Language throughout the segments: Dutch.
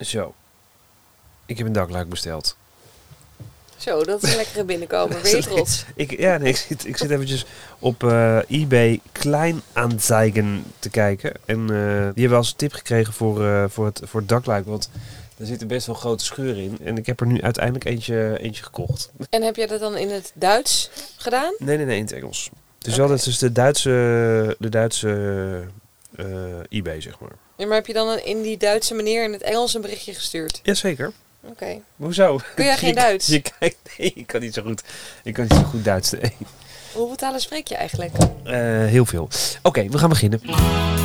Zo. Ik heb een dakluik besteld. Zo, dat is een lekkere binnenkomer. Ben je trots? Ik, ja, nee, ik, zit, ik zit eventjes op eh, eBay Kleinaanzeigen te kijken. En eh, die hebben als tip gekregen voor, eh, voor, het, voor het dakluik. Want er zitten best wel grote scheuren in. En ik heb er nu uiteindelijk eentje, eentje gekocht. En heb jij dat dan in het Duits gedaan? Nee, nee, nee, in het Engels. Dus wel, dat is dus de Duitse, de Duitse eBay, zeg maar. Ja, maar heb je dan een- in die Duitse manier in het Engels een berichtje gestuurd? Jazeker. Oké. Hoezo? Kun jij geen Je- Duits? Je kijkt, nee, ik kan niet zo goed. Ik kan niet zo goed Duits. Nee. Hoeveel talen spreek je eigenlijk? Eh, heel veel. Oké, we gaan beginnen.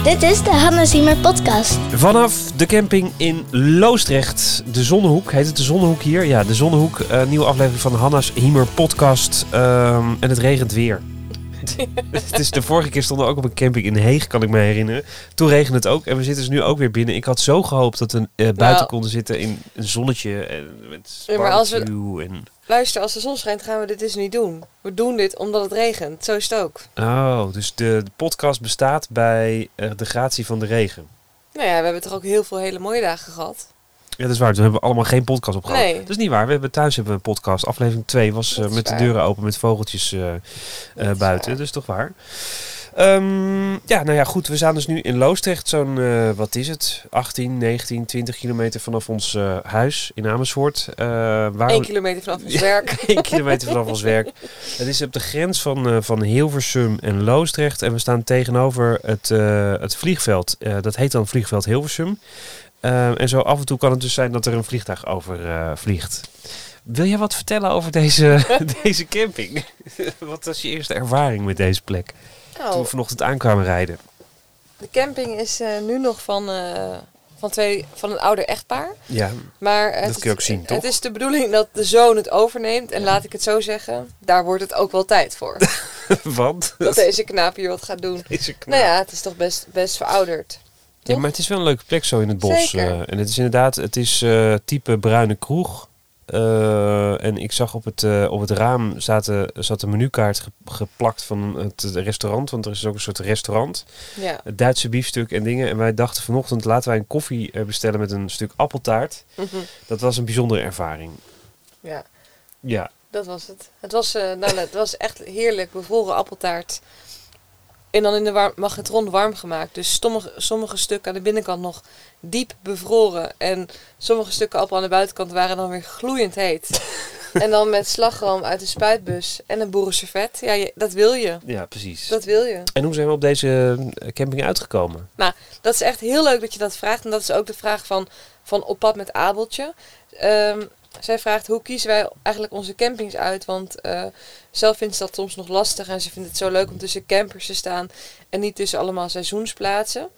Dit is de Hanna Ziemer podcast. Vanaf de camping in Loosdrecht. De Zonnehoek. Heet het de Zonnehoek hier? Ja, de Zonnehoek. eh, nieuwe aflevering van de Hanna's Hiemer podcast. Ehm, en het regent weer. het is de vorige keer stonden we ook op een camping in Heeg, kan ik me herinneren. Toen regende het ook. En we zitten dus nu ook weer binnen. Ik had zo gehoopt dat we eh, buiten Nou. konden zitten in een zonnetje. En met Ja, maar als we- en... Luister, als de zon schijnt gaan we dit dus niet doen. We doen dit omdat het regent. Zo is het ook. Oh, dus de, de podcast bestaat bij eh, de gratie van de regen. Nou ja, we hebben toch ook heel veel hele mooie dagen gehad. Ja, dat is waar. Toen hebben we allemaal geen podcast opgehouden. Nee. Dat is niet waar. We hebben thuis hebben we een podcast. Aflevering 2 was eh, met de deuren open met vogeltjes eh, eh, buiten. waar. Is toch waar. Ehm, ja, nou ja, goed. We staan dus nu in Loosdrecht. Zo'n, wat is het? 18, 19, 20 kilometer vanaf ons huis in Amersfoort. Waar Eén we- kilometer vanaf ons werk. 1 kilometer vanaf ons werk. Het is op de grens van, van Hilversum en Loosdrecht. En we staan tegenover het, het vliegveld. Dat heet dan vliegveld Hilversum. Eh, en zo af en toe kan het dus zijn dat er een vliegtuig over eh, vliegt. Wil jij wat vertellen over deze, deze camping? wat was je eerste ervaring met deze plek? Toen we Nou, vanochtend aankwamen rijden. de camping is eh, nu nog van, eh, van, twee, van een ouder echtpaar. Ja, Maar het, Dat kun je ook zien, toch? Het is de bedoeling dat de zoon het overneemt. En laat ik het zo zeggen, daar wordt het ook wel tijd voor. want dat deze knaap hier wat gaat doen. deze knaap. Nou ja, het is toch best, best verouderd. Ja, maar het is wel een leuke plek zo in het bos. Eh, en het is inderdaad, het is eh, type bruine kroeg. Eh, en ik zag op het, op het raam zaten, zat een menukaart ge- geplakt van het restaurant. Want er is ook een soort restaurant. Ja. Het Duitse biefstuk en dingen. En wij dachten vanochtend, laten wij een koffie bestellen met een stuk appeltaart. Mhm. Dat was een bijzondere ervaring. ja, Ja, dat was het. Het was, nou, het was echt heerlijk, bevroren appeltaart. En dan in de warm, magnetron warm gemaakt. Dus sommige, sommige stukken aan de binnenkant nog diep bevroren. En sommige stukken appel aan de buitenkant waren dan weer gloeiend heet. en dan met slagroom uit de spuitbus en een boerenservet. Ja, je- dat wil je. ja precies. Dat wil je. En hoe zijn we op deze eh, camping uitgekomen? Dat is echt heel leuk dat je dat vraagt. En dat is ook de vraag van, van Op pad met Abeltje. Ehm, zij vraagt hoe kiezen wij eigenlijk onze campings uit? Want eh, zelf vindt ze dat soms nog lastig. En ze vindt het zo leuk om tussen campers te staan. En niet tussen allemaal seizoensplaatsen.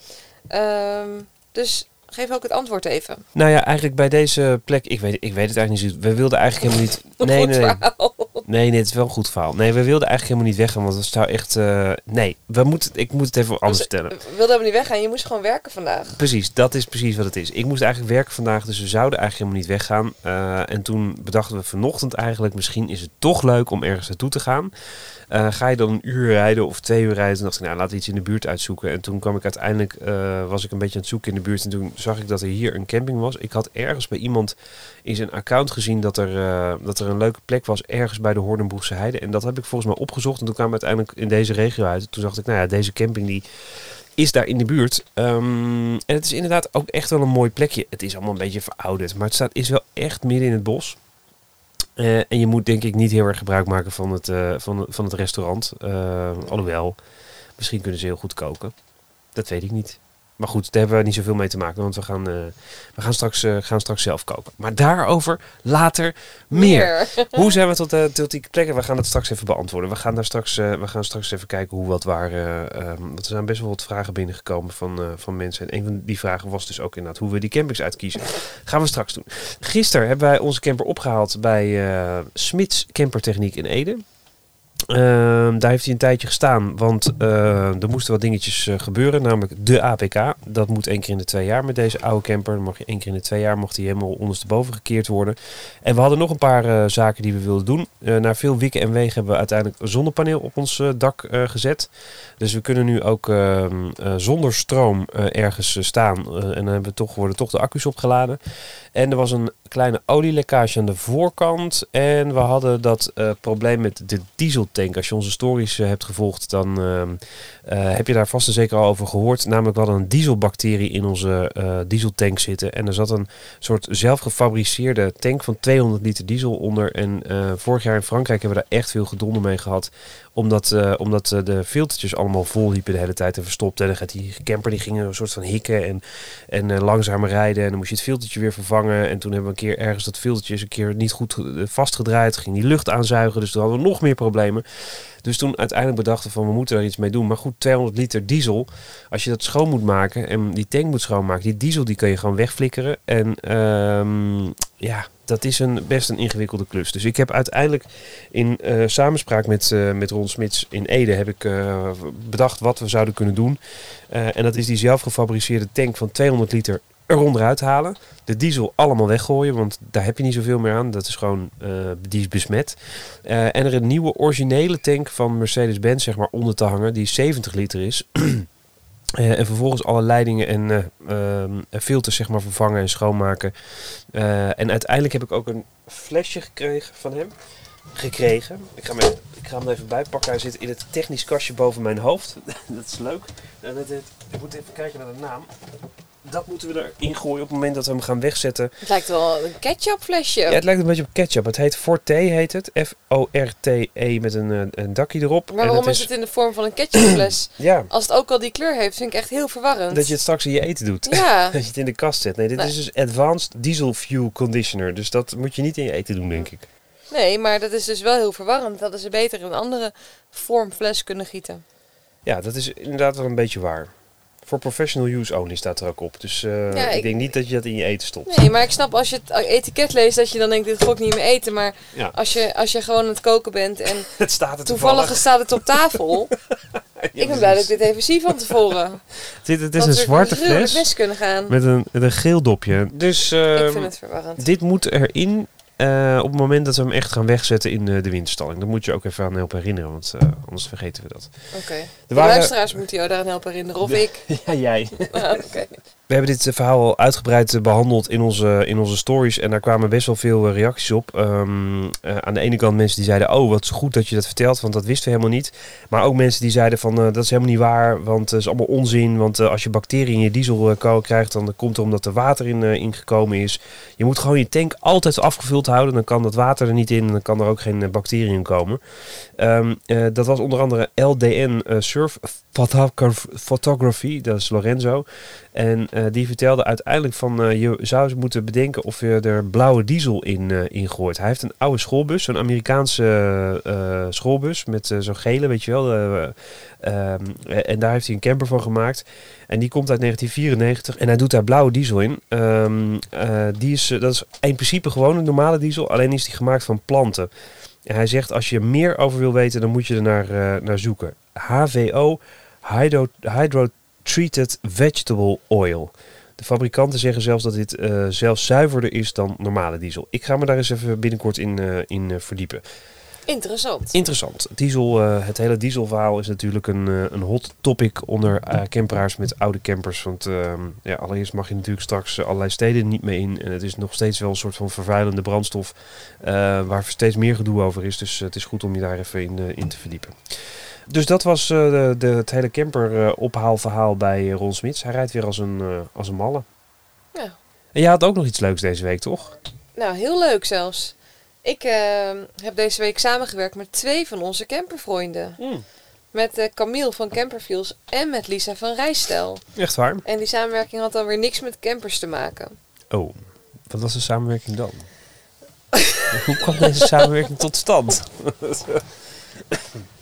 Ehm, dus geef ook het antwoord even. Nou ja, eigenlijk bij deze plek, ik weet, ik weet het eigenlijk niet zo. We wilden eigenlijk helemaal niet... Nee, Goed nee, nee. Nee, nee, het is wel een goed verhaal. Nee, we wilden eigenlijk helemaal niet weggaan, want het zou echt... eh, nee, we moeten, ik moet het even anders vertellen. We wilden helemaal niet weggaan. Je moest gewoon werken vandaag. Precies, dat is precies wat het is. Ik moest eigenlijk werken vandaag, dus we zouden eigenlijk helemaal niet weggaan. Eh, en toen bedachten we vanochtend eigenlijk, misschien is het toch leuk om ergens naartoe te gaan. Eh, ga je dan een uur rijden of twee uur rijden? Toen dacht ik, nou, laten we iets in de buurt uitzoeken. En toen kwam ik uiteindelijk, eh, was ik een beetje aan het zoeken in de buurt. En toen zag ik dat er hier een camping was. Ik had ergens bij iemand in zijn account gezien dat er, eh, dat er een leuke plek was ergens bij de Hoornenbroekse Heide. En dat heb ik volgens mij opgezocht. En toen kwamen we uiteindelijk in deze regio uit. Toen dacht ik, nou ja, deze camping die is daar in de buurt. Ehm, en het is inderdaad ook echt wel een mooi plekje. Het is allemaal een beetje verouderd, maar het staat, is wel echt midden in het bos. Eh, en je moet denk ik niet heel erg gebruik maken van het, eh, van, van het restaurant. Eh, alhoewel, misschien kunnen ze heel goed koken. Dat weet ik niet. Maar goed, daar hebben we niet zoveel mee te maken, want we gaan, eh, we gaan, straks, eh, gaan straks zelf koken. Maar daarover later meer. Hoe zijn we tot, eh, tot die plekken? We gaan dat straks even beantwoorden. We gaan daar straks, we gaan straks even kijken hoe wat waar. eh, ehm, want er zijn best wel wat vragen binnengekomen van, van mensen. En een van die vragen was dus ook inderdaad hoe we die campings uitkiezen. gaan we straks doen. Gisteren hebben wij onze camper opgehaald bij Smits Campertechniek in Ede. Ehm, daar heeft hij een tijdje gestaan, want eh, er moesten wat dingetjes eh, gebeuren, namelijk de APK. Dat moet één keer in de twee jaar met deze oude camper. Dan mag je één keer in de twee jaar mocht hij helemaal ondersteboven gekeerd worden. En we hadden nog een paar eh, zaken die we wilden doen. Na veel wikken en wegen hebben we uiteindelijk een zonnepaneel op ons dak gezet. Dus we kunnen nu ook ehm, eh, zonder stroom ergens staan. En dan hebben we toch, worden toch de accu's opgeladen. En er was een kleine olielekkage aan de voorkant. En we hadden dat probleem met de dieseltank. Als je onze stories eh, hebt gevolgd, dan ehm, eh, heb je daar vast en zeker al over gehoord. Namelijk, we hadden een dieselbacterie in onze eh, dieseltank zitten. En er zat een soort zelfgefabriceerde tank van 200 liter diesel onder. En vorig jaar in Frankrijk hebben we daar echt veel gedonder mee gehad. Omdat, omdat de filtertjes allemaal vol liepen de hele tijd en verstopt. En dan gaat die camper die ging een soort van hikken en, en langzamer rijden. En dan moest je het filtertje weer vervangen. En toen hebben we een keer ergens dat filtertje een keer niet goed vastgedraaid. Ging die lucht aanzuigen. Dus toen hadden we nog meer problemen. Dus toen uiteindelijk bedachten van we moeten daar iets mee doen. Maar goed, 200 liter diesel. Als je dat schoon moet maken en die tank moet schoonmaken. Die diesel die kun je gewoon wegflikkeren. En ehm, ja, dat is een, best een ingewikkelde klus. Dus ik heb uiteindelijk in eh, samenspraak met, eh, met Ron Smits in Ede heb ik eh, bedacht wat we zouden kunnen doen. En dat is die zelfgefabriceerde tank van 200 liter eronderuit halen. De diesel allemaal weggooien, want daar heb je niet zoveel meer aan. Dat is gewoon, eh, die is besmet. Eh, en er een nieuwe originele tank van Mercedes-Benz zeg maar onder te hangen, die 70 liter is. Eh, en vervolgens alle leidingen en eh, ehm, filters zeg maar vervangen en schoonmaken. En uiteindelijk heb ik ook een flesje gekregen van hem. Gekregen. Ik ga, hem ik ga hem even bijpakken. Hij zit in het technisch kastje boven mijn hoofd. dat is leuk. En het- ik moet even kijken naar de naam. Dat moeten we erin gooien op het moment dat we hem gaan wegzetten. Het lijkt wel een ketchupflesje. Ja, het lijkt een beetje op ketchup. Het heet Forte, heet het. F-O-R-T-E met een, eh, een dakje erop. maar En waarom het is het in de vorm van een ketchupfles? Ja, Als het ook al die kleur heeft, vind ik echt heel verwarrend. dat je het straks in je eten doet. Ja, Dat je het in de kast zet. Nee, dit Nee. is dus Advanced Diesel Fuel Conditioner. Dus dat moet je niet in je eten doen, denk ik. nee, maar dat is dus wel heel verwarrend. Dat ze beter in een andere vorm fles kunnen gieten. Ja, dat is inderdaad wel een beetje waar. Voor professional use only staat er ook op. Dus eh, Ja, ik, ik- denk niet dat je dat in je eten stopt. Nee, maar ik snap als je het etiket leest dat je dan denkt, dit ga ik niet meer eten. Maar Ja. als je, als je gewoon aan het koken bent en Het staat er toevallig staat het op tafel. ik ben blij dat ik dit even zie van tevoren. Dit, het is een zwarte fles mis kunnen gaan. met een, met een geel dopje. Dus ik ehm, vind het verwarrend. dit moet erin eh, op het moment dat we hem echt gaan wegzetten in eh, de winterstalling. Dat moet je ook even aan helpen herinneren, want eh, anders vergeten we dat. Oké. De waren- luisteraars moeten jou daaraan helpen herinneren. Of ik. Ja, jij. Ah, Oké. We hebben dit eh, verhaal al uitgebreid eh, behandeld in onze, in onze stories. En daar kwamen best wel veel eh, reacties op. Ehm, eh, aan de ene kant mensen die zeiden... Oh, wat goed dat je dat vertelt, want dat wisten we helemaal niet. Maar ook mensen die zeiden van... dat is helemaal niet waar, want het is allemaal onzin. Want als je bacteriën in je diesel ko- krijgt... dan komt het omdat er water in, ingekomen is. Je moet gewoon je tank altijd afgevuld houden. Dan kan dat water er niet in en dan kan er ook geen bacteriën komen. Ehm, eh, dat was onder andere LDN Surf Photograph- Photography. Dat is Lorenzo. En eh, die vertelde uiteindelijk van eh, je zou moeten bedenken of je er blauwe diesel in, in gooit. Hij heeft een oude schoolbus, zo'n Amerikaanse schoolbus met zo'n gele, weet je wel. eh, ehm, en daar heeft hij een camper van gemaakt. En die komt uit 1994 en hij doet daar blauwe diesel in. Ehm, eh, die is, dat is in principe gewoon een normale diesel, alleen is die gemaakt van planten. En hij zegt als je meer over wil weten, dan moet je er naar, naar zoeken. HVO, Hydro Treated Vegetable Oil. De fabrikanten zeggen zelfs dat dit eh, zelfs zuiverder is dan normale diesel. Ik ga me daar eens even binnenkort in, eh, in eh, verdiepen. Interessant. Interessant. Diesel, het hele dieselverhaal is natuurlijk een, een hot topic onder camperaars met oude campers. Want ehm, ja, allereerst mag je natuurlijk straks allerlei steden niet meer in. En het is nog steeds wel een soort van vervuilende brandstof waar steeds meer gedoe over is. Dus het is goed om je daar even in, in te verdiepen. Dus dat was eh, de, de, het hele camper eh, ophaalverhaal bij eh, Ron Smits. Hij rijdt weer als een, als een malle. Ja. En jij had ook nog iets leuks deze week, toch? Nou, heel leuk zelfs. Ik eh, heb deze week samengewerkt met twee van onze campervrienden. Met eh, Camille van Camperfields en met Lisa van Rijstijl. Echt waar? En die samenwerking had dan weer niks met campers te maken. Oh, wat was de samenwerking dan? Hoe kwam deze samenwerking tot stand?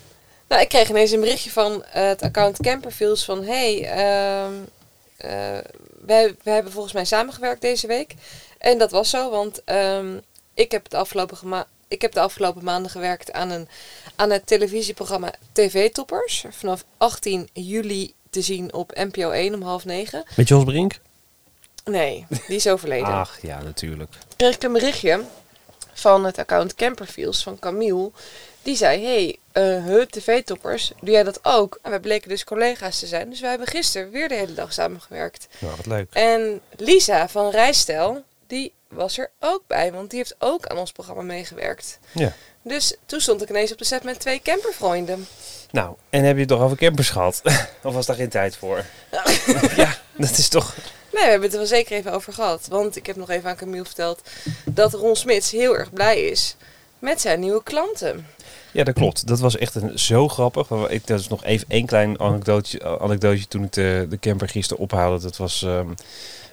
Nou, ik kreeg ineens een berichtje van eh, het account Camperfields van... Hey, ehm, eh, wij, wij hebben volgens mij samengewerkt deze week. En dat was zo, want ehm, ik heb het afgelopen, ik heb de afgelopen maanden gewerkt aan, een, aan het televisieprogramma TV Toppers. Vanaf 18 juli te zien op NPO 1 om half negen. Met Jos Brink? Nee, die is overleden. Ach, ja, natuurlijk. kreeg ik een berichtje van het account Camperfields van Camille. Die zei, hey, Hup TV-toppers, doe jij dat ook? En wij bleken dus collega's te zijn. Dus wij hebben gisteren weer de hele dag samengewerkt. Nou, wat leuk. En Lisa van Rijstijl, die was er ook bij. Want die heeft ook aan ons programma meegewerkt. Ja. Dus toen stond ik ineens op de set met twee campervrienden. Nou, en heb je het toch over campers gehad? of was daar geen tijd voor? ja, dat is toch... Nee, we hebben het er wel zeker even over gehad. Want ik heb nog even aan Camille verteld dat Ron Smits heel erg blij is met zijn nieuwe klanten. Ja, dat klopt. Dat was echt een, zo grappig. Ik, dat is nog even één klein anekdootje, anekdootje toen ik de, camper gisteren ophaalde. Dat was, ehm,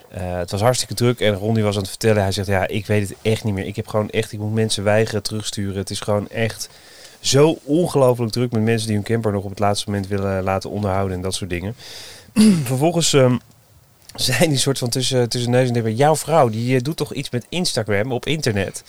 eh, het was hartstikke druk en Ron die was aan het vertellen. Hij zegt, ja, ik weet het echt niet meer. Ik heb gewoon echt, ik moet mensen weigeren terugsturen. Het is gewoon echt zo ongelooflijk druk met mensen die hun camper nog op het laatste moment willen laten onderhouden en dat soort dingen. Vervolgens ehm, zei die soort van tussen, tussen neus en jouw vrouw die eh, doet toch iets met Instagram op internet?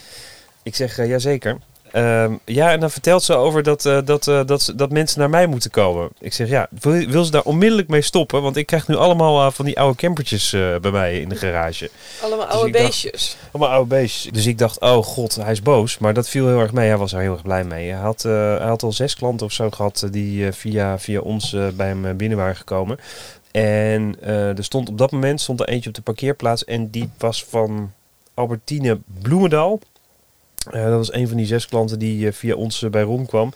Ik zeg, ja jazeker. Ehm, ja, en dan vertelt ze over dat, eh, dat, eh, dat, ze- dat mensen naar mij moeten komen. Ik zeg, ja, wil, wil ze daar onmiddellijk mee stoppen? Want ik krijg nu allemaal eh, van die oude campertjes bij mij in de garage. Allemaal Dus oude dacht- beestjes. Allemaal oude beestjes. Dus ik dacht, oh god, hij is boos. Maar dat viel heel erg mee. Hij was er heel erg blij mee. Hij had, hij had al zes klanten of zo gehad eh, die via, via ons bij hem binnen waren gekomen. En er stond op dat moment stond er eentje op de parkeerplaats. En die was van Albertine Bloemendaal. Eh, dat was een van die zes klanten die eh, via ons eh, bij Ron kwam.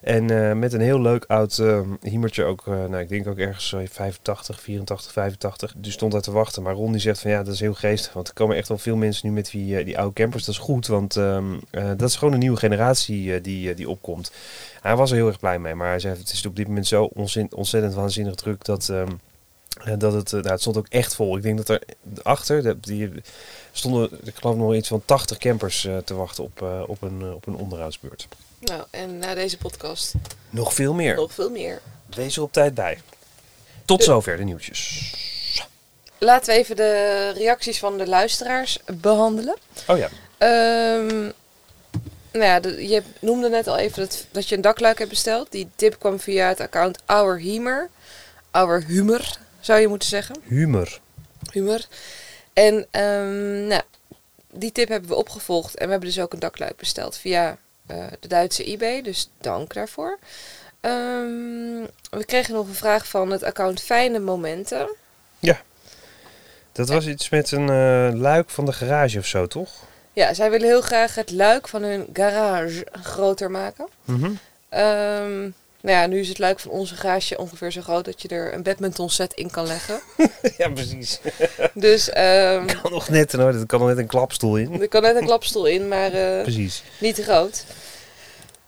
En met een heel leuk oud hiemertje ook, nou ik denk ook ergens eh, 85, 84, 85. Dus stond daar te wachten. Maar Ron die zegt van ja, dat is heel geestig. Want er komen echt wel veel mensen nu met die, die oude campers. Dat is goed, want ehm, eh, dat is gewoon een nieuwe generatie die, die opkomt. Hij was er heel erg blij mee. Maar hij zei het is op dit moment zo onzin, ontzettend waanzinnig druk dat... ehm, eh, dat het, nou, het stond ook echt vol. Ik denk dat er achter, die stonden, ik geloof nog iets van 80 campers eh, te wachten op, eh, op, een, eh, op een onderhoudsbeurt. Nou, en na deze podcast Nog veel meer. nog veel meer. Wees er op tijd bij. Tot De- zover de nieuwtjes. Laten we even de reacties van de luisteraars behandelen. Oh ja. Ehm, nou ja, de- je noemde net al even dat, dat je een dakluik hebt besteld. Die tip kwam via het account Our Humor. Our Humor, zou je moeten zeggen. Humor. Humor. En ehm, nou, die tip hebben we opgevolgd. En we hebben dus ook een dakluik besteld via eh, de Duitse eBay. Dus dank daarvoor. Ehm, we kregen nog een vraag van het account Fijne Momenten. Dat was iets met een eh, luik van de garage of zo, toch? Ja, zij willen heel graag het luik van hun garage groter maken. Mhm. Ehm, nou ja, nu is het luik van onze garage ongeveer zo groot dat je er een badminton set in kan leggen. ja, precies. Dus ehm, kan nog net, hoor. Er kan nog net een klapstoel in. er kan net een klapstoel in, maar eh, Precies. niet te groot.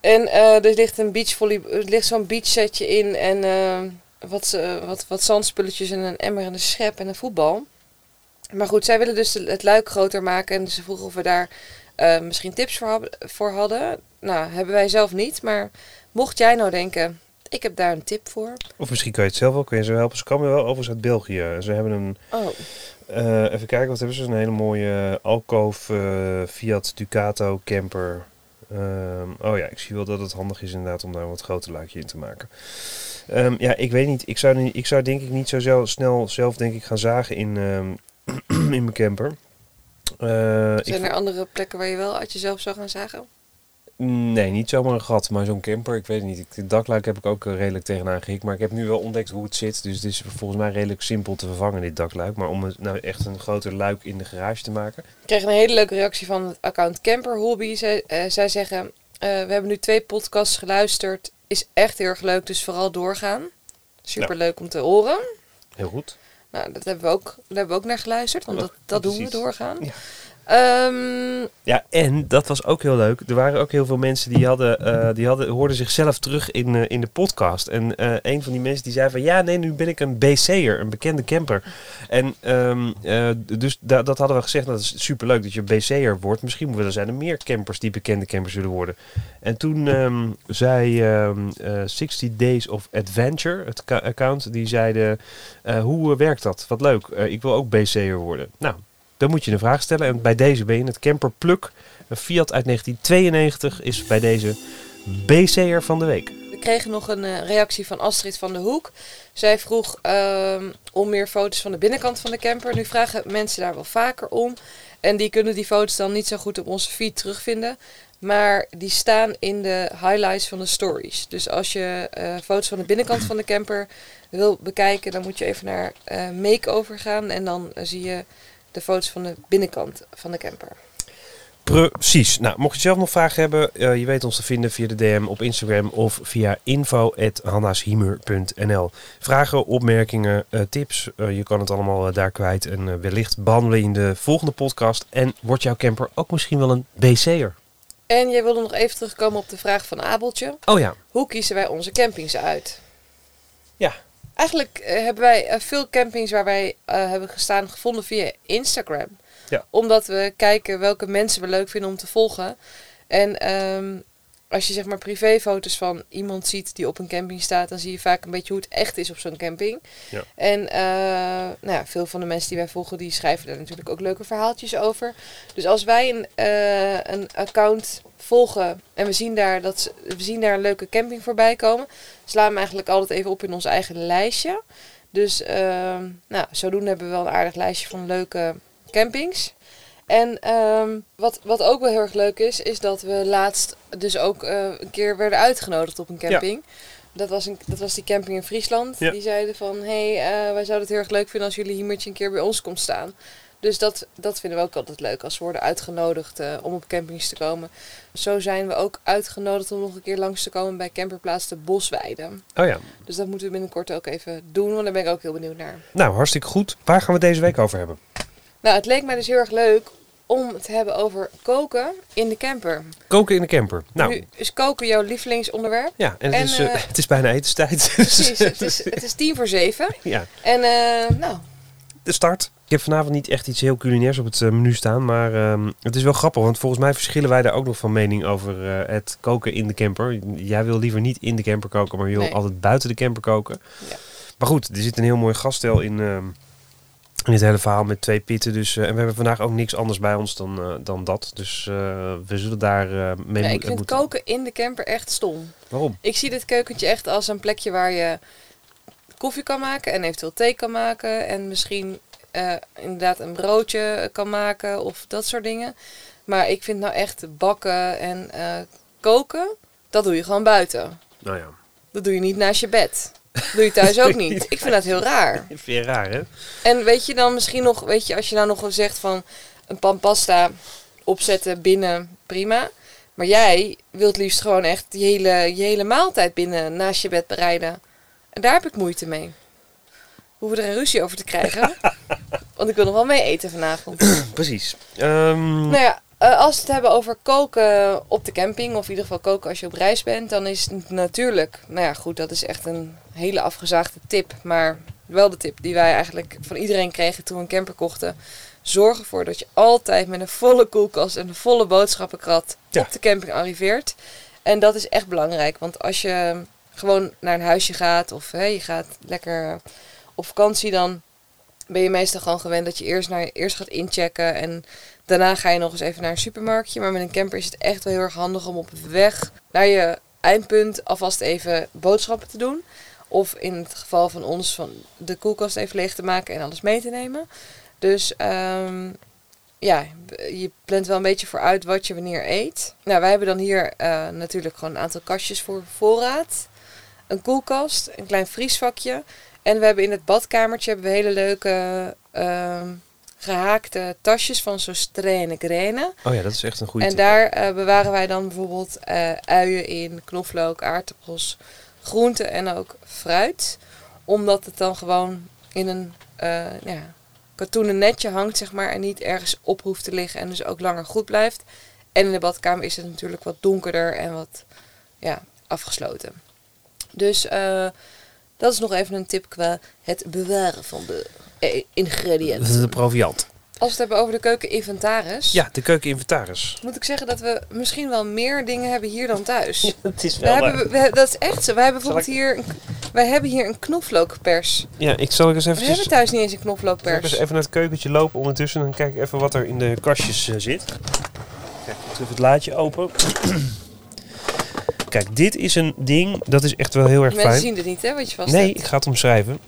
En eh, er ligt een beachvolley, er ligt zo'n beachsetje in en ehm, wat, eh, wat, wat zandspulletjes en een emmer en een schep en een voetbal. Maar goed, zij willen dus het luik groter maken en ze vroegen of we daar eh, misschien tips voor, voor hadden. Nou, hebben wij zelf niet, maar mocht jij nou denken, ik heb daar een tip voor. Of misschien kan je het zelf wel, kun je ze helpen. Ze komen wel overigens uit België. Ze hebben een, Oh, eh, even kijken, wat hebben ze? Een hele mooie Alcove eh, Fiat Ducato camper. Ehm, oh ja, ik zie wel dat het handig is inderdaad om daar een wat groter luikje in te maken. Ehm, ja, ik weet niet. Ik zou, ik zou denk ik niet zo snel zelf denk ik gaan zagen in, ehm, in mijn camper. Eh, zijn er andere plekken waar je wel uit jezelf zou gaan zagen? Nee, niet zomaar een gat, maar zo'n camper. Ik weet het niet. De dakluik heb ik ook eh, redelijk tegenaan gehikt. Maar ik heb nu wel ontdekt hoe het zit. Dus het is volgens mij redelijk simpel te vervangen, dit dakluik. Maar om het nou echt een groter luik in de garage te maken. Ik kreeg een hele leuke reactie van het account Camper Hobby. Zij, eh, zij zeggen, eh, we hebben nu twee podcasts geluisterd. Is echt heel erg leuk, dus vooral doorgaan. Super leuk om te horen. Heel goed. Nou, dat hebben we ook, daar hebben we ook naar geluisterd, want Oh, dat, dat doen we doorgaan. Ja. Ehm, Ja, en dat was ook heel leuk. Er waren ook heel veel mensen die, hadden, eh, die hadden, hoorden zichzelf terug in, eh, in de podcast. En eh, een van die mensen die zei van... Ja, nee, nu ben ik een BC'er, een bekende camper. En ehm, eh, dus da- dat hadden we gezegd. Dat is superleuk dat je BC'er wordt. Misschien willen zijn er meer campers die bekende campers willen worden. En toen ehm, zei ehm, eh, 60 Days of Adventure, het account, die zeiden... hoe werkt dat? Wat leuk. Ik wil ook BC'er worden. Nou, dan moet je een vraag stellen. En bij deze ben je het camper Pluk. Een Fiat uit 1992 is bij deze BC'er van de week. We kregen nog een eh, reactie van Astrid van de Hoek. Zij vroeg ehm, om meer foto's van de binnenkant van de camper. Nu vragen mensen daar wel vaker om. En die kunnen die foto's dan niet zo goed op onze feed terugvinden. Maar die staan in de highlights van de stories. Dus als je eh, foto's van de binnenkant van de camper wil bekijken, dan moet je even naar eh Makeover gaan. En dan zie je de foto's van de binnenkant van de camper. Precies. Nou, mocht je zelf nog vragen hebben, eh, je weet ons te vinden via de DM op Instagram of via info.hannashiemer.nl. Vragen, opmerkingen, eh, tips, eh, je kan het allemaal daar kwijt. En wellicht behandelen in de volgende podcast. En wordt jouw camper ook misschien wel een BC'er? En jij wilde nog even terugkomen op de vraag van Abeltje. Oh ja. Hoe kiezen wij onze campings uit? Ja. Eigenlijk eh, hebben wij eh, veel campings waar wij eh, hebben gestaan gevonden via Instagram. Ja. Omdat we kijken welke mensen we leuk vinden om te volgen. En ehm, als je zeg maar privéfoto's van iemand ziet die op een camping staat, dan zie je vaak een beetje hoe het echt is op zo'n camping. Ja. En eh, nou ja, veel van de mensen die wij volgen, die schrijven daar natuurlijk ook leuke verhaaltjes over. Dus als wij een, eh, een account volgen en we zien, daar dat, ze- we zien daar een leuke camping voorbij komen, slaan we hem eigenlijk altijd even op in ons eigen lijstje. Dus ehm, nou, zodoende hebben we wel een aardig lijstje van leuke campings. En ehm, wat, wat ook wel heel erg leuk is, is dat we laatst dus ook eh, een keer werden uitgenodigd op een camping. Dat, was een, dat was die camping in Friesland. Ja. Die zeiden van, hé, hey, eh, wij zouden het heel erg leuk vinden als jullie hier met je een keer bij ons komt staan. Dus dat, dat vinden we ook altijd leuk als we worden uitgenodigd eh, om op campings te komen. Zo zijn we ook uitgenodigd om nog een keer langs te komen bij camperplaats de Bosweide. Oh ja. Dus dat moeten we binnenkort ook even doen, want daar ben ik ook heel benieuwd naar. Nou, hartstikke goed. Waar gaan we deze week over hebben? Nou, het leek mij dus heel erg leuk om het te hebben over koken in de camper. Koken in de camper. Nou, Nu is koken jouw lievelingsonderwerp. ja, en het, en, is, eh, eh, het is bijna etenstijd. Precies, het is, het is tien voor zeven. ja, En eh, nou, de start. Ik heb vanavond niet echt iets heel culinairs op het menu staan, maar ehm, het is wel grappig, want volgens mij verschillen wij daar ook nog van mening over het koken in de camper. Jij wil liever niet in de camper koken, maar je wil Nee. altijd buiten de camper koken. Ja. Maar goed, er zit een heel mooi gaststel in, ehm, in dit hele verhaal met twee pitten. Dus, eh, en we hebben vandaag ook niks anders bij ons dan, eh, dan dat. Dus eh, we zullen daar mee ja, ik vind moeten. koken in de camper echt stom. Waarom? Ik zie dit keukentje echt als een plekje waar je koffie kan maken en eventueel thee kan maken. En misschien inderdaad een broodje kan maken of dat soort dingen. Maar ik vind nou echt bakken en koken, dat doe je gewoon buiten. Nou ja, Dat doe je niet naast je bed. Doe je thuis ook niet. Ik vind dat heel raar. vind je raar hè? En weet je dan misschien nog, weet je, als je nou nog zegt van een pan pasta opzetten binnen, prima. Maar jij wilt liefst gewoon echt je hele, je hele maaltijd binnen naast je bed bereiden. En daar heb ik moeite mee. We hoeven er een ruzie over te krijgen. want ik wil nog wel mee eten vanavond. Precies. Ehm, nou ja, eh, als we het hebben over koken op de camping, of in ieder geval koken als je op reis bent, dan is het natuurlijk, nou ja goed, dat is echt een hele afgezaagde tip. Maar wel de tip die wij eigenlijk van iedereen kregen toen we een camper kochten. Zorg ervoor dat je altijd met een volle koelkast en een volle boodschappenkrat Ja. op de camping arriveert. En dat is echt belangrijk, want als je gewoon naar een huisje gaat of hè, je gaat lekker op vakantie, dan ben je meestal gewoon gewend dat je eerst, naar, eerst gaat inchecken en daarna ga je nog eens even naar een supermarktje. Maar met een camper is het echt wel heel erg handig om op weg naar je eindpunt alvast even boodschappen te doen. Of in het geval van ons van de koelkast even leeg te maken en alles mee te nemen. Dus ehm, ja, je plant wel een beetje vooruit wat je wanneer eet. Nou, wij hebben dan hier eh, natuurlijk gewoon een aantal kastjes voor voorraad. Een koelkast, een klein vriesvakje. En we hebben in het badkamertje hebben we hele leuke ehm, gehaakte tasjes van zo'n strene grenen. oh ja, dat is echt een goede En tip. daar eh, bewaren wij dan bijvoorbeeld eh, uien in, knoflook, aardappels, groenten en ook fruit. Omdat het dan gewoon in een eh, ja, katoenen netje hangt, zeg maar, en niet ergens op hoeft te liggen en dus ook langer goed blijft. En in de badkamer is het natuurlijk wat donkerder en wat ja, afgesloten. Dus eh, dat is nog even een tip qua het bewaren van de eh, ingrediënten. Dat is de proviant. Als we het hebben over de keukeninventaris, Ja, de keukeninventaris. moet ik zeggen dat we misschien wel meer dingen hebben hier dan thuis. Het is We hebben, we, dat is echt zo. Wij hebben bijvoorbeeld hier, een, wij hebben hier een knoflookpers. Ja, ik zal eens We even, hebben thuis niet eens een zal ik knoflookpers. eens even naar het keukentje lopen ondertussen. En dan kijk ik even wat er in de kastjes eh, zit. Kijk, ik doe even het laadje open. Kijk, dit is een ding, dat is echt wel heel erg Mensen fijn. zien het niet, hè, wat je vast Nee, hebt. ik ga het omschrijven.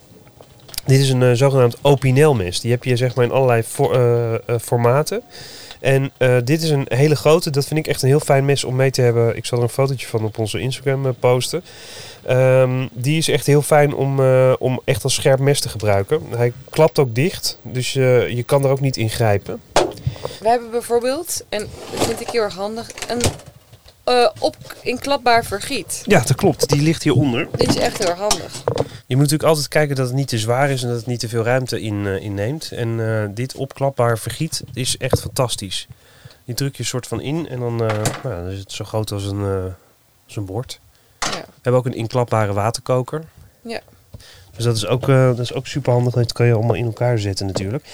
Dit is een eh, zogenaamd Opinel-mes. Die heb je zeg maar in allerlei for- eh, eh, formaten. En dit is een hele grote. Dat vind ik echt een heel fijn mes om mee te hebben. Ik zal er een fotootje van op onze Instagram posten. Ehm, die is echt heel fijn om, om echt als scherp mes te gebruiken. Hij klapt ook dicht, dus je kan er ook niet in grijpen. We hebben bijvoorbeeld, en dat vind ik heel erg handig, een eh op inklapbaar vergiet. Ja, dat klopt. Die ligt hieronder. Dit is echt heel erg handig. Je moet natuurlijk altijd kijken dat het niet te zwaar is en dat het niet te veel ruimte in, eh, inneemt. En eh, dit opklapbaar vergiet is echt fantastisch. Die druk je soort van in en dan, eh, nou, dan is het zo groot als een, eh, als een bord. Ja. We hebben ook een inklapbare waterkoker. Ja. Dus dat is ook, eh, dat is ook super handig. Dat kan je allemaal in elkaar zetten natuurlijk.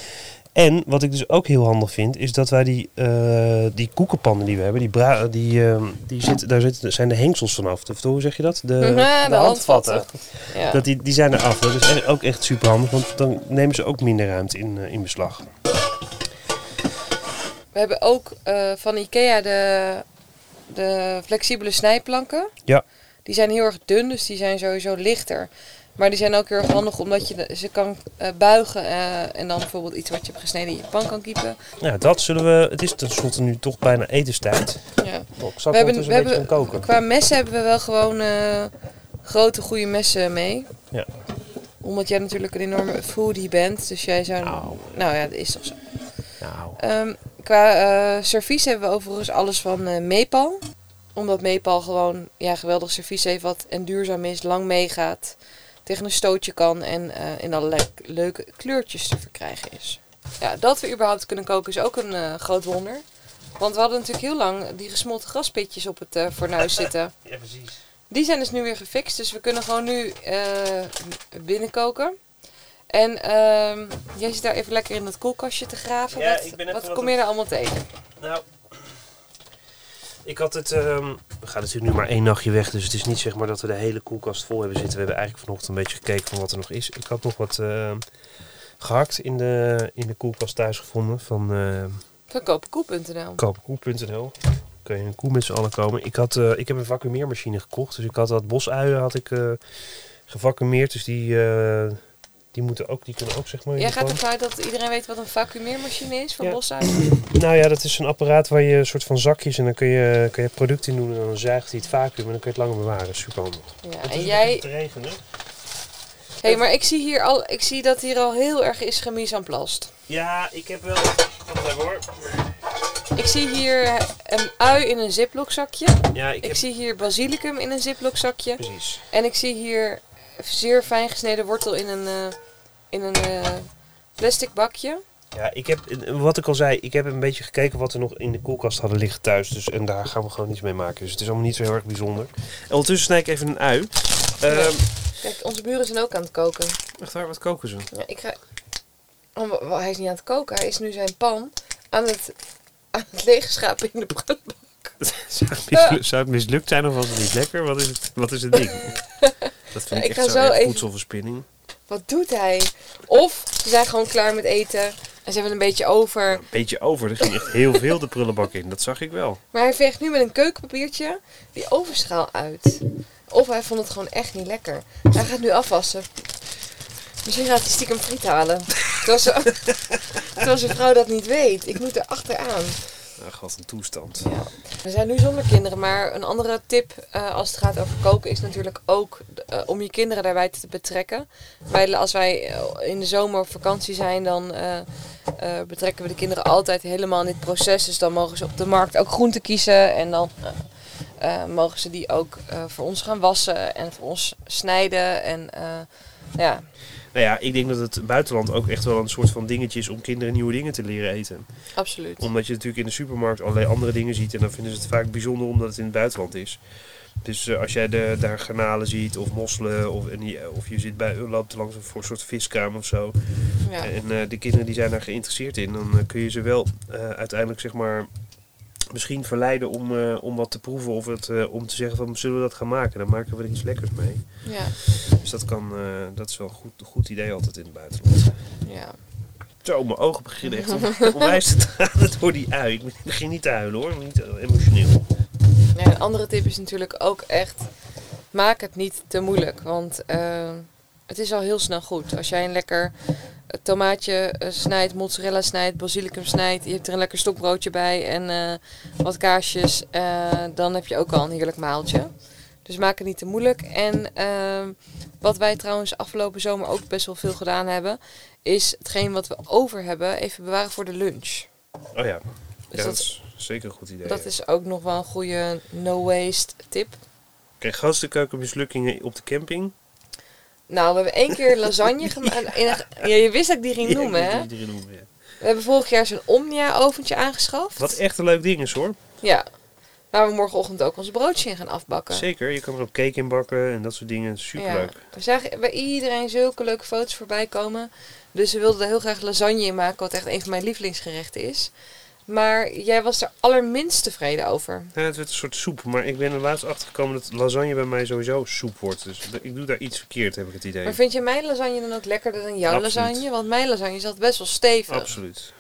En wat ik dus ook heel handig vind, is dat wij die, eh, die koekenpannen die we hebben, die, bra- die, eh, die zitten, daar zitten, zijn de hengsels vanaf. Of hoe zeg je dat? De, Ja, de handvatten. Ja. dat die, die zijn er af. Dat is ook echt super handig, want dan nemen ze ook minder ruimte in, eh, in beslag. We hebben ook eh, van Ikea de, de flexibele snijplanken. Ja. Die zijn heel erg dun, dus die zijn sowieso lichter. Maar die zijn ook heel erg handig omdat je de- ze kan eh, buigen eh, en dan bijvoorbeeld iets wat je hebt gesneden in je pan kan kiepen. Ja, dat zullen we. Het is tenslotte nu toch bijna etenstijd. Ja. Oh, zal We hebben, we een hebben, koken. qua messen hebben we wel gewoon eh, grote goede messen mee. Ja. Omdat jij natuurlijk een enorme foodie bent, dus jij zou... Nou. Nou ja, dat is toch zo. Nou, Ehm, qua servies hebben we overigens alles van Meepal. Omdat Meepal gewoon ja, geweldig servies heeft wat en duurzaam is, lang meegaat, tegen een stootje kan en eh, in allerlei leuke kleurtjes te verkrijgen is. Ja, dat we überhaupt kunnen koken is ook een eh, groot wonder. Want we hadden natuurlijk heel lang die gesmolten graspitjes op het eh fornuis zitten. ja, precies. Die zijn dus nu weer gefixt, dus we kunnen gewoon nu binnenkoken. En ehm, jij zit daar even lekker in dat koelkastje te graven. Ja, wat ik ben wat wat kom je daar allemaal tegen? Nou, ik had het. ehm, we gaan natuurlijk nu maar één nachtje weg, dus het is niet zeg maar dat we de hele koelkast vol hebben zitten. We hebben eigenlijk vanochtend een beetje gekeken van wat er nog is. Ik had nog wat ehm, gehakt in de, in de koelkast thuis gevonden van. ehm, Van koopkoe.nl. Kun je een koe met z'n allen komen. Ik, had, eh, ik heb een vacuumeermachine gekocht. Dus ik had wat bosuien had ik, eh gevacuumeerd. Dus die, eh, die, moeten ook, die kunnen ook zeg maar in Jij gaat ervan uit dat iedereen weet wat een vacuumeermachine is van Ja. Bosuil? Nou ja, dat is een apparaat waar je een soort van zakjes... en dan kun je, kun je product in doen en dan zuigt hij het vacuüm... en dan kun je het langer bewaren. Super handig. Ja, en jij... te regenen. Hé, hey, maar ik zie, hier al, ik zie dat hier al heel erg is gemies aan plast. Ja, ik heb wel... Wacht even hoor. Ik zie hier een ui in een ziploc zakje. Ja, ik, Ik heb... zie hier basilicum in een ziploc zakje. Precies. En ik zie hier zeer fijn gesneden wortel in een, eh, in een eh, plastic bakje. Ja, ik heb, wat ik al zei, ik heb een beetje gekeken wat we nog in de koelkast hadden liggen thuis. Dus, en daar gaan we gewoon iets mee maken. Dus het is allemaal niet zo heel erg bijzonder. En ondertussen snij ik even een ui. Ehm Kijk, onze buren zijn ook aan het koken. Wacht waar, wat koken ze? Ja, ik ga... Oh, hij is niet aan het koken. Hij is nu zijn pan aan het, aan het leegschapen in de prullenbak. zou, het mislu- zou het mislukt zijn of was het niet lekker? Wat is het, wat is het ding? Dat vind ik Ik echt ga zo, zo even- voedselverspilling. Wat doet hij? Of ze zijn gewoon klaar met eten. En ze hebben een beetje over. Een beetje over, er ging echt heel veel de prullenbak in. Dat zag ik wel. Maar hij veegt nu met een keukenpapiertje die overschaal uit. Of hij vond het gewoon echt niet lekker. Hij gaat nu afwassen. Misschien gaat hij stiekem friet halen. Terwijl, zijn vrouw dat niet weet. Ik moet er achteraan. Wat een toestand. We zijn nu zonder kinderen, maar een andere tip eh, als het gaat over koken is natuurlijk ook eh, om je kinderen daarbij te betrekken. Wij, als wij eh, in de zomer op vakantie zijn, dan betrekken we de kinderen altijd helemaal in dit proces. Dus dan mogen ze op de markt ook groenten kiezen en dan mogen ze die ook voor ons gaan wassen en voor ons snijden. En ja, Nou ja, ik denk dat het buitenland ook echt wel een soort van dingetje is om kinderen nieuwe dingen te leren eten. Absoluut. Omdat je natuurlijk in de supermarkt allerlei andere dingen ziet en dan vinden ze het vaak bijzonder omdat het in het buitenland is. Dus eh, als jij de, daar garnalen ziet of mosselen of, en die- of je zit bij, loopt langs een voor een soort viskraam of zo. Ja. En eh, de kinderen die zijn daar geïnteresseerd in, dan eh, kun je ze wel uiteindelijk zeg maar misschien verleiden om, eh, om wat te proeven of het, eh, om te zeggen van zullen we dat gaan maken. Dan maken we er iets lekkers mee. Ja. Dus dat, kan, eh, dat is wel een goed, goed idee altijd in het buitenland. ja. Zo, mijn ogen beginnen echt om- onwijs te tranen door die ui. Ik begin niet te huilen hoor, niet emotioneel. Een andere tip is natuurlijk ook echt, maak het niet te moeilijk. Want het is al heel snel goed. Als jij een lekker eh, tomaatje eh, snijdt, mozzarella snijdt, basilicum snijdt. Je hebt er een lekker stokbroodje bij en eh, wat kaarsjes. eh, dan heb je ook al een heerlijk maaltje. Dus maak het niet te moeilijk. En ehm, wat wij trouwens afgelopen zomer ook best wel veel gedaan hebben... is hetgeen wat we over hebben even bewaren voor de lunch. Oh ja, Dus ja, dat is zeker een goed idee. dat is ook nog wel een goede no-waste tip. Kijk, grootste keukenmislukkingen op de camping. Nou, we hebben één keer lasagne gemaakt. Ja, je wist dat ik die ging Ja, noemen, ik hè? die erin noemen, ja. We hebben vorig jaar zo'n Omnia-oventje aangeschaft. Wat echt een leuk ding is hoor. Ja. Waar we morgenochtend ook ons broodje in gaan afbakken. Zeker, je kan er ook cake in bakken en dat soort dingen. Superleuk. Ja. We zagen bij iedereen zulke leuke foto's voorbij komen. Dus we wilden er heel graag lasagne in maken, wat echt een van mijn lievelingsgerechten is. Maar jij was er allerminst tevreden over. Ja, het werd een soort soep, maar ik ben er laatst achter gekomen dat lasagne bij mij sowieso soep wordt. Dus ik doe daar iets verkeerd, heb ik het idee. Maar vind je mijn lasagne dan ook lekkerder dan jouw Absoluut. lasagne? Want mijn lasagne zat best wel stevig. Absoluut.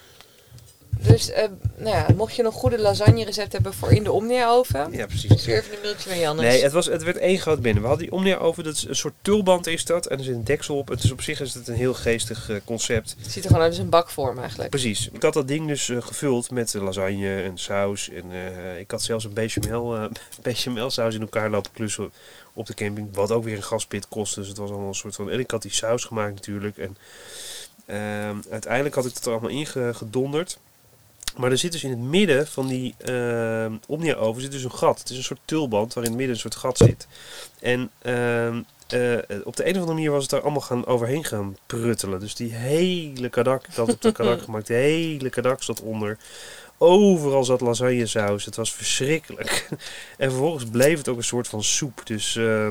Dus eh, nou ja, mocht je nog goede lasagne recept hebben voor in de Omnia-oven, Ja, precies. stuur even een mailtje naar Jannes. Nee, het, was, het werd één groot binnen. We hadden die Omnia over, dat is een soort tulband is dat. En er zit een deksel op. Het is op zich is het een heel geestig eh, concept. Het ziet er gewoon uit als een bakvorm eigenlijk. Precies. Ik had dat ding dus eh, gevuld met lasagne en saus. En ik had zelfs een bechamel, bechamel saus in elkaar lopen klussen op de camping. Wat ook weer een gaspit kost. Dus het was allemaal een soort van... En ik had die saus gemaakt natuurlijk. En ehm, uiteindelijk had ik het er allemaal ingedonderd. Maar er zit dus in het midden van die ehm Omnia-oven zit dus een gat. Het is een soort tulband waar in het midden een soort gat zit. En ehm, eh, op de een of andere manier was het daar allemaal gaan overheen gaan pruttelen. Dus die hele kadak, had op de kadak gemaakt, de hele kadak zat onder. Overal zat lasagnesaus. Het was verschrikkelijk. en vervolgens bleef het ook een soort van soep. Dus eh,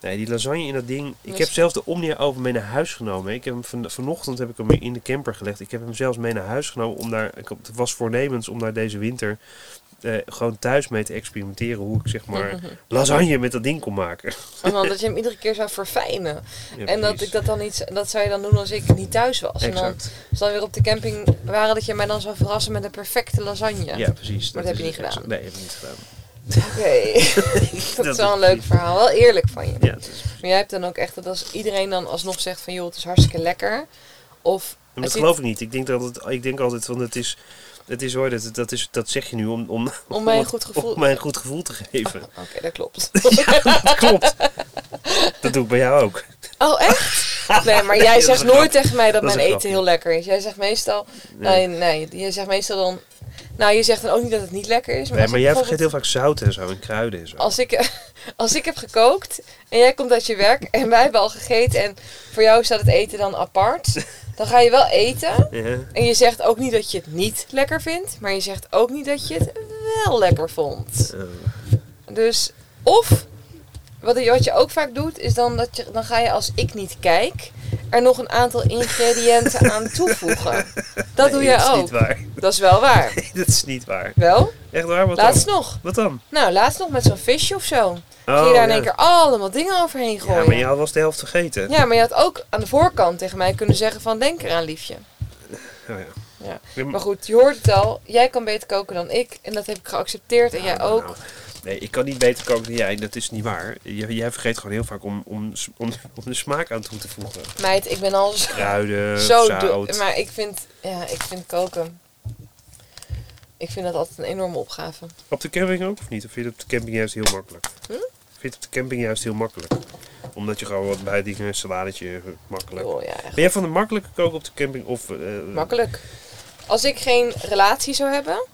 nee, die lasagne in dat ding. Ik heb zelfs de Omnia over mee naar huis genomen. Ik heb hem van, vanochtend heb ik hem in de camper gelegd. Ik heb hem zelfs mee naar huis genomen om daar. Ik was voornemens om daar deze winter eh, gewoon thuis mee te experimenteren hoe ik zeg maar lasagne met dat ding kon maken. En dan dat je hem iedere keer zou verfijnen. Ja, en dat ik dat dan niet, dat zou je dan doen als ik niet thuis was. En dan, Exact. als dan weer op de camping waren, dat je mij dan zou verrassen met een perfecte lasagne. Ja, precies. Maar dat heb je niet exact- gedaan. Nee, heb ik niet gedaan. Oké, dat, Dat is wel een leuk verhaal. Wel eerlijk van je. Ja, is, Maar jij hebt dan ook echt dat als iedereen dan alsnog zegt van joh, het is hartstikke lekker. Of maar dat geloof ik niet. Ik denk, dat het, ik denk altijd van het is. Het is hoor, dat, dat, is, dat zeg je nu om, om, om mij een goed gevoel... om mij een goed gevoel te geven. Oké, dat klopt. dat klopt. Dat doe ik bij jou ook. Oh, echt? Nee, maar jij zegt nooit tegen mij dat mijn eten heel lekker is. Jij zegt meestal... Nee, nee. Je zegt meestal dan... Nou, je zegt dan ook niet dat het niet lekker is. Maar, Nee, maar jij vergeet heel vaak zout en zo en kruiden en zo. Als ik, als ik heb gekookt en jij komt uit je werk en wij hebben al gegeten en voor jou staat het eten dan apart, dan ga je wel eten. Ja. En je zegt ook niet dat je het niet lekker vindt, maar je zegt ook niet dat je het wel lekker vond. Eh, Dus, of, wat je, wat je ook vaak doet, is dan dat je, dan ga je als ik niet kijk, er nog een aantal ingrediënten aan toevoegen. Dat doe jij Dat is ook. niet waar. Dat is wel waar. Nee, dat is niet waar. Wel? Echt waar? Wat Laatst dan? nog. Wat dan? Nou, laatst nog met zo'n visje of zo. Oh, Ging je daar in ja. één keer allemaal dingen overheen gooien. Ja, maar je had wel de helft vergeten. Ja, maar je had ook aan de voorkant tegen mij kunnen zeggen van denk eraan liefje. Oh, ja. Ja. Maar goed, je hoort het al. Jij kan beter koken dan ik. En dat heb ik geaccepteerd. En jij Nou, ook. Nee, ik kan niet beter koken dan jij. Dat is niet waar. Jij, jij vergeet gewoon heel vaak om, om, om, om de smaak aan toe te voegen. Meid, ik ben al zo, Kruiden, zo zout. Maar ik vind, ja, ik vind koken... Ik vind dat altijd een enorme opgave. Op de camping ook of niet? Of vind je het op de camping juist heel makkelijk? Hm? Vind je het op de camping juist heel makkelijk? Omdat je gewoon wat bij dingen, een saladetje, makkelijk. Oh, ja, Ben jij van de makkelijke koken op de camping? Of, eh, makkelijk. Als ik geen relatie zou hebben,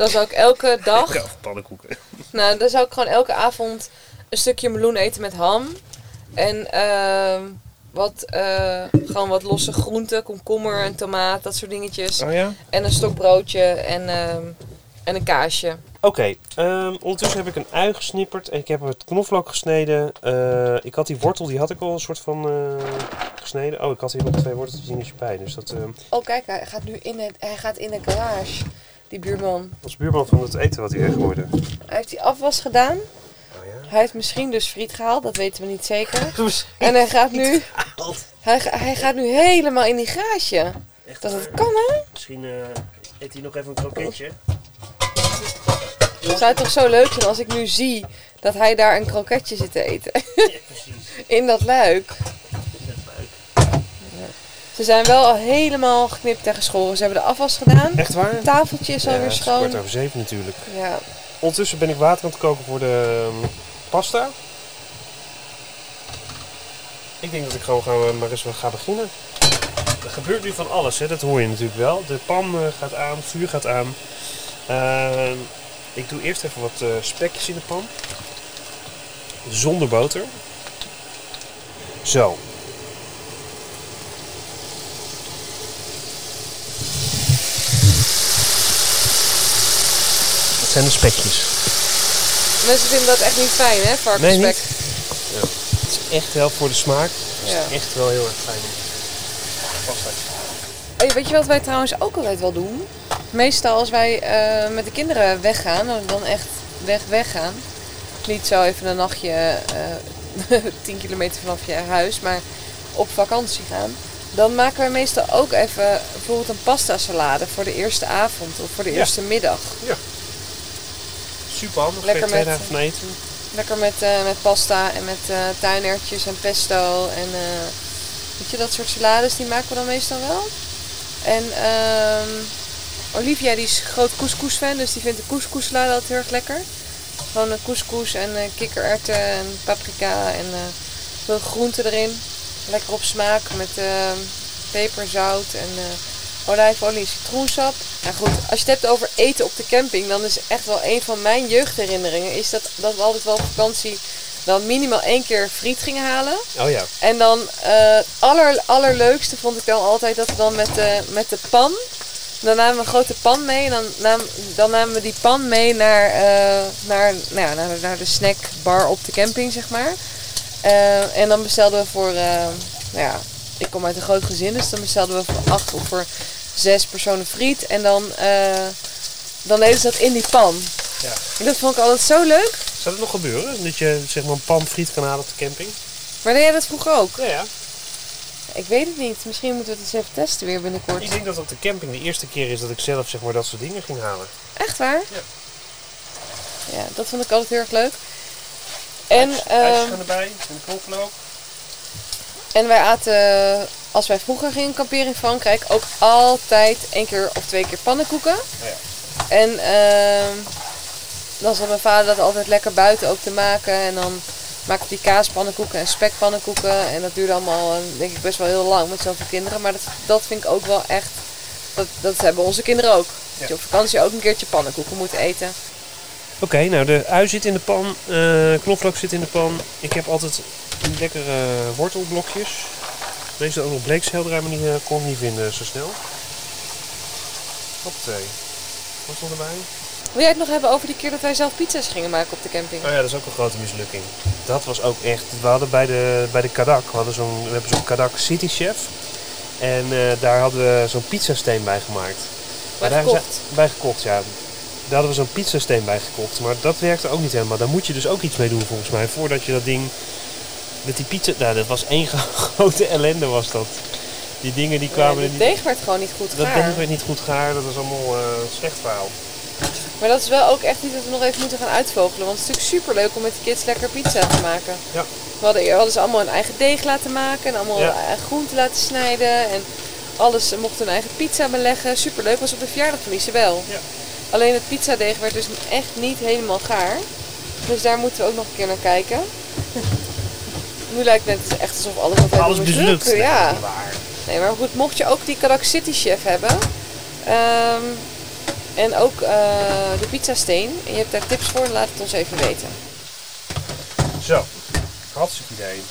dan zou ik elke dag... Ja, pannenkoeken. Nou, dan zou ik gewoon elke avond een stukje meloen eten met ham. En ehm, wat, eh, gewoon wat losse groenten, komkommer en tomaat, dat soort dingetjes. Oh ja? En een stokbroodje en, ehm, en een kaasje. Oké, ehm, ondertussen heb ik een ui gesnipperd en ik heb het knoflook gesneden. Eh, ik had die wortel, die had ik al een soort van eh, gesneden. Oh, ik had hier nog twee worteltjes bij, dus dat ehm, Oh kijk, hij gaat nu in, het, hij gaat in de garage, die buurman. was buurman van het eten wat hij weggooide. Hij heeft die afwas gedaan. Oh ja? Hij heeft misschien dus friet gehaald, dat weten we niet zeker. En hij gaat nu, hij, hij gaat nu helemaal in die garage. Echt Dat het kan hè? Misschien eh, eet hij nog even een kroketje. Zou het toch zo leuk zijn als ik nu zie dat hij daar een kroketje zit te eten. precies. In dat luik. Ze zijn wel al helemaal geknipt en geschoren. Ze hebben de afwas gedaan. Echt waar? Het tafeltje is alweer het is schoon. kwart over zeven natuurlijk. Ja. Ondertussen ben ik water aan het koken voor de ehm, pasta. Ik denk dat ik gewoon gaan, maar eens ga beginnen. Er gebeurt nu van alles, hè? dat hoor je natuurlijk wel. De pan eh, gaat aan, het vuur gaat aan. Ehm, ik doe eerst even wat eh, spekjes in de pan. Zonder boter. Zo. Dat zijn de spekjes. Mensen vinden dat echt niet fijn, hè? Varkensspek. Nee, niet? Ja. Het is echt wel voor de smaak. Het is Ja. echt wel heel erg fijn. Hey, weet je wat wij trouwens ook altijd wel doen? Meestal als wij eh, met de kinderen weggaan, dan echt weg weggaan. Niet zo even een nachtje eh 10 kilometer vanaf je huis, maar op vakantie gaan. Dan maken wij meestal ook even bijvoorbeeld een pasta salade voor de eerste avond of voor de Ja. eerste middag. Super handig. Lekker twee met- dagen van eten. Lekker met, eh, met pasta en met eh tuinertjes en pesto en eh, weet je, dat soort salades, die maken we dan meestal wel. En ehm, Olivia die is groot couscous fan, dus die vindt de couscous salade altijd heel erg lekker. Gewoon een couscous en kikkererwten en paprika en veel groenten erin. Lekker op smaak met eh, peper, zout en eh, olijfolie, citroensap. Ja goed, als je het hebt over eten op de camping, dan is echt wel een van mijn jeugdherinneringen is dat, dat we altijd wel op vakantie dan minimaal één keer friet gingen halen. Oh ja. En dan eh, het aller, allerleukste vond ik dan altijd dat we dan met de, met de pan. Dan namen we een grote pan mee en dan, nam, dan namen we die pan mee naar, eh, naar, nou ja, naar, naar de snackbar op de camping, zeg maar. Eh, en dan bestelden we voor, eh, nou ja, ik kom uit een groot gezin, dus dan bestelden we voor acht of voor zes personen friet. En dan, eh, dan deden ze dat in die pan. Ja. En dat vond ik altijd zo leuk. Zou het nog gebeuren? Dat je zeg maar een pan friet kan halen op de camping? Maar deed jij dat vroeger ook? Ja, ja. Ik weet het niet. Misschien moeten we het eens even testen weer binnenkort. Ik denk dat op de camping de eerste keer is dat ik zelf zeg maar dat soort dingen ging halen. Echt waar? Ja. Ja, dat vond ik altijd heel erg leuk. En, Ijs- ehm, erbij, en de knoflook. en wij aten, als wij vroeger gingen kamperen in Frankrijk, ook altijd één keer of twee keer pannenkoeken. Oh ja. En ehm, dan zat mijn vader dat altijd lekker buiten ook te maken. En dan maakte hij kaaspannenkoeken en spekpannenkoeken. En dat duurde allemaal, eh, denk ik, best wel heel lang met zoveel kinderen. Maar dat, dat vind ik ook wel echt, dat, dat hebben onze kinderen ook. Dat je op vakantie ook een keertje pannenkoeken moet eten. Oké, nou de ui zit in de pan, eh knoflook zit in de pan. Ik heb altijd lekkere wortelblokjes. Deze ook nog bleekselderij, maar die eh, kon ik niet vinden zo snel. Hoppatee. Wat stond erbij? Wil jij het nog hebben over die keer dat wij zelf pizza's gingen maken op de camping? Oh ja, dat is ook een grote mislukking. Dat was ook echt. We hadden bij de, bij de Kadak, we, hadden zo'n, we hebben zo'n Kadak City Chef. En eh, daar hadden we zo'n pizzasteen bij gemaakt. Bij daar gekocht? bij gekocht, ja. Daar hadden we zo'n pizzasteen bij gekocht. Maar dat werkte ook niet helemaal. Daar moet je dus ook iets mee doen volgens mij. Voordat je dat ding... Met die pizza... Nou, dat was één grote ellende was dat. Die dingen die kwamen er de niet... deeg werd gewoon niet goed Dat gaar. deeg werd niet goed gaar. Dat was allemaal eh, een slecht verhaal. Maar dat is wel ook echt iets dat we nog even moeten gaan uitvogelen. Want het is natuurlijk super leuk om met de kids lekker pizza te maken. Ja. We hadden, we hadden ze allemaal hun eigen deeg laten maken. En allemaal Ja. eigen groenten laten snijden. En alles mochten hun eigen pizza beleggen. Super leuk. Was op de verjaardag van Isabel. Ja. Alleen het pizzadeeg werd dus echt niet helemaal gaar. Dus daar moeten we ook nog een keer naar kijken. Nu lijkt het net echt alsof alles wat Alles hebben mislukt. Nee, Ja. Nee, maar goed, mocht je ook die Kadak City Chef hebben. ehm, en ook eh, de pizzasteen. En je hebt daar tips voor, laat het ons even weten. Zo, hartstikke idee.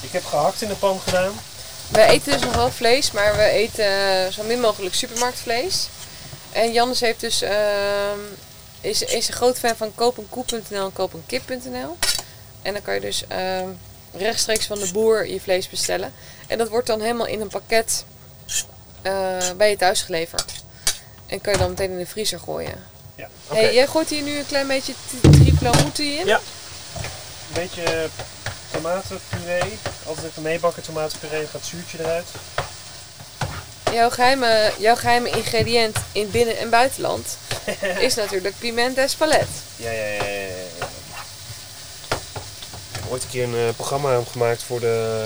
Ik heb gehakt in de pan gedaan. Wij eten dus nog wel vlees, maar we eten eh, zo min mogelijk supermarktvlees. En Jannes heeft dus, ehm, is, is een groot fan van koopenkoe.nl en koopenkip.nl. En dan kan je dus ehm, rechtstreeks van de boer je vlees bestellen. En dat wordt dan helemaal in een pakket eh, bij je thuis geleverd. En kan je dan meteen in de vriezer gooien. Ja. Hey, jij gooit hier nu een klein beetje triplo moetie in. Ja. Een beetje tomatenpuree. Altijd even meebakken tomatenpuree. Gaat het zuurtje eruit. Jouw, geheime, jouw geheime ingrediënt in binnen- en buitenland is natuurlijk piment d'Espalette. Ja, ja, ja, ooit een keer een eh, programma gemaakt voor, de,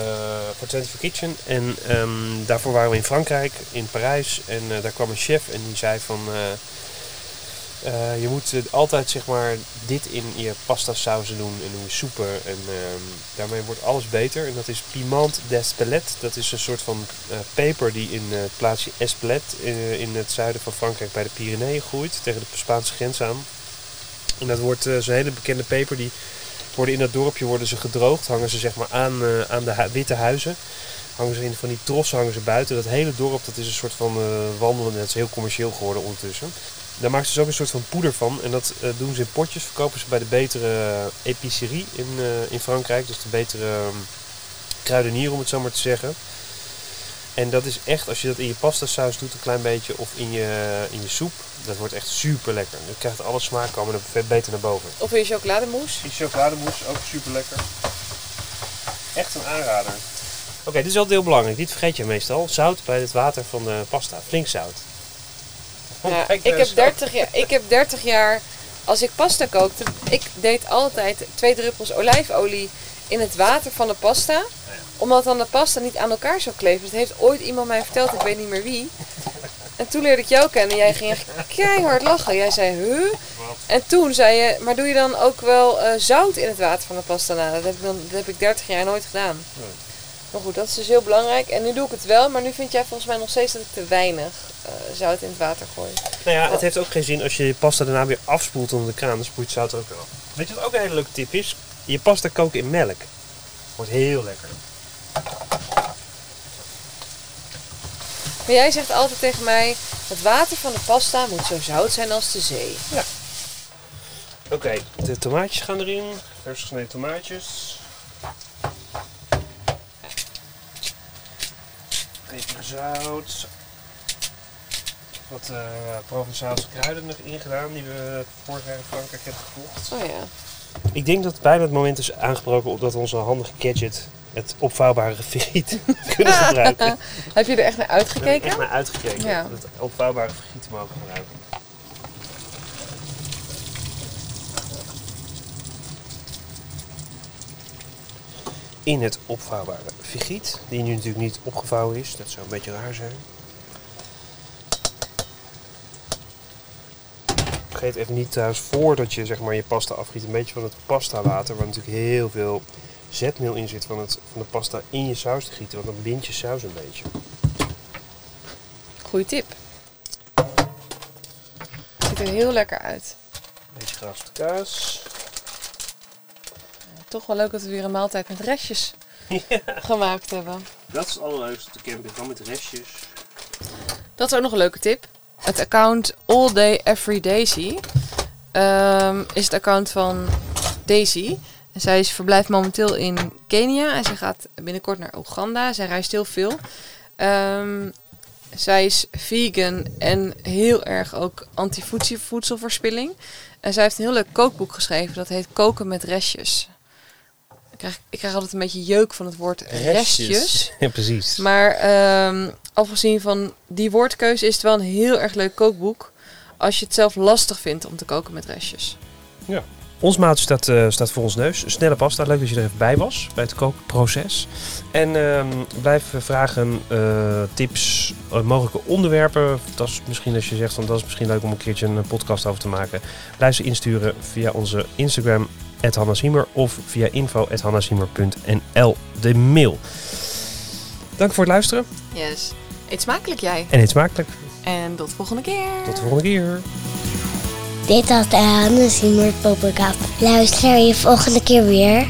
voor 24 Kitchen. En ehm, daarvoor waren we in Frankrijk, in Parijs. En eh, daar kwam een chef en die zei van... eh, je moet altijd zeg maar dit in je pasta sauzen doen en in je soepen. En ehm, daarmee wordt alles beter. En dat is piment d'Espelette. Dat is een soort van peper die in het plaatsje Espelette in het zuiden van Frankrijk bij de Pyreneeën groeit. Tegen de Spaanse grens aan. En dat wordt zo'n hele bekende peper. Die worden in dat dorpje worden ze gedroogd. Hangen ze zeg maar aan, eh, aan de witte huizen. Hangen ze in van die trossen hangen ze buiten. Dat hele dorp dat is een soort van eh wandelen. Dat is heel commercieel geworden ondertussen. Daar maken ze dus ook een soort van poeder van. En dat eh, doen ze in potjes. Verkopen ze bij de betere épicerie in, in Frankrijk. Dus de betere ehm, kruidenier om het zo maar te zeggen. En dat is echt, als je dat in je pasta saus doet, een klein beetje, of in je, in je soep, dat wordt echt super lekker. Dan krijgt alle smaak komen er vet beter naar boven. Of in chocolademousse. Die chocolademousse, ook super lekker. Echt een aanrader. Oké, dit is altijd heel belangrijk. Dit vergeet je meestal. Zout bij het water van de pasta. Flink zout. Ja, ik, heb zout. 30 jaar, ik heb 30 jaar, als ik pasta kookte, ik deed altijd twee druppels olijfolie in het water van de pasta. Omdat dan de pasta niet aan elkaar zou kleven. Dat heeft ooit iemand mij verteld, ik weet niet meer wie. En toen leerde ik jou kennen. Jij ging echt keihard lachen. Jij zei, huh? En toen zei je, maar doe je dan ook wel eh, zout in het water van de pasta na? Dat heb, ik dan, dat heb ik 30 jaar nooit gedaan. Nee. Maar goed, dat is dus heel belangrijk. En nu doe ik het wel, maar nu vind jij volgens mij nog steeds dat ik te weinig eh, zout in het water gooi. Nou ja, het heeft ook geen zin als je je pasta daarna weer afspoelt onder de kraan. Dan spoelt zout er ook wel. Weet je wat ook een hele leuke tip is? Je pasta koken in melk. Wordt heel lekker. Maar jij zegt altijd tegen mij, het water van de pasta moet zo zout zijn als de zee. Oké, de tomaatjes gaan erin. Vers gesneden tomaatjes. Peper, zout. Wat Provençaalse kruiden nog ingedaan die we vorig jaar in Frankrijk hebben gekocht. Oh ja. Ik denk dat bijna het moment is aangebroken op dat onze handige gadget het opvouwbare friet kunnen gebruiken. Heb je er echt naar heb ik uitgekeken? echt naar uitgekeken. Ja. Dat opvouwbare te mogen gebruiken. In het opvouwbare friet, die nu natuurlijk niet opgevouwen is, dat zou een beetje raar zijn. Vergeet even niet trouwens, voordat je zeg maar, je pasta afgiet, een beetje van het pasta water, waar natuurlijk heel veel zetmeel in zit van, het, van de pasta, in je saus te gieten, want dan bindt je saus een beetje. Goeie tip. Ziet er heel lekker uit. Beetje geraspte kaas. Toch wel leuk dat we weer een maaltijd met restjes gemaakt hebben. Dat is het allerleukste te camping, gewoon met restjes. Dat is ook nog een leuke tip. Het account All Day Every Daisy ehm, is het account van Daisy. En zij is, verblijft momenteel in Kenia en zij gaat binnenkort naar Oeganda. Zij reist heel veel. Ehm, zij is vegan en heel erg ook anti-voedselverspilling. En zij heeft een heel leuk kookboek geschreven. Dat heet Koken met restjes. Ik krijg, ik krijg altijd een beetje jeuk van het woord restjes. Ja, precies. Maar ehm, afgezien van die woordkeuze is het wel een heel erg leuk kookboek. Als je het zelf lastig vindt om te koken met restjes. Ons maat staat, eh, staat voor ons neus. Snelle pasta. Leuk dat je er even bij was bij het kookproces. En ehm, blijf vragen, eh, tips, eh, mogelijke onderwerpen. Dat is misschien als je zegt van dat is misschien leuk om een keertje een podcast over te maken. Blijf ze insturen via onze Instagram @hannasiemer of via info@hannasiemer.nl de mail. Dank voor het luisteren Yes. Eet smakelijk jij. en eet smakelijk. En tot de volgende keer. Tot de volgende keer. Dit was de Hannes Siemer Podcast. Luister je volgende keer weer.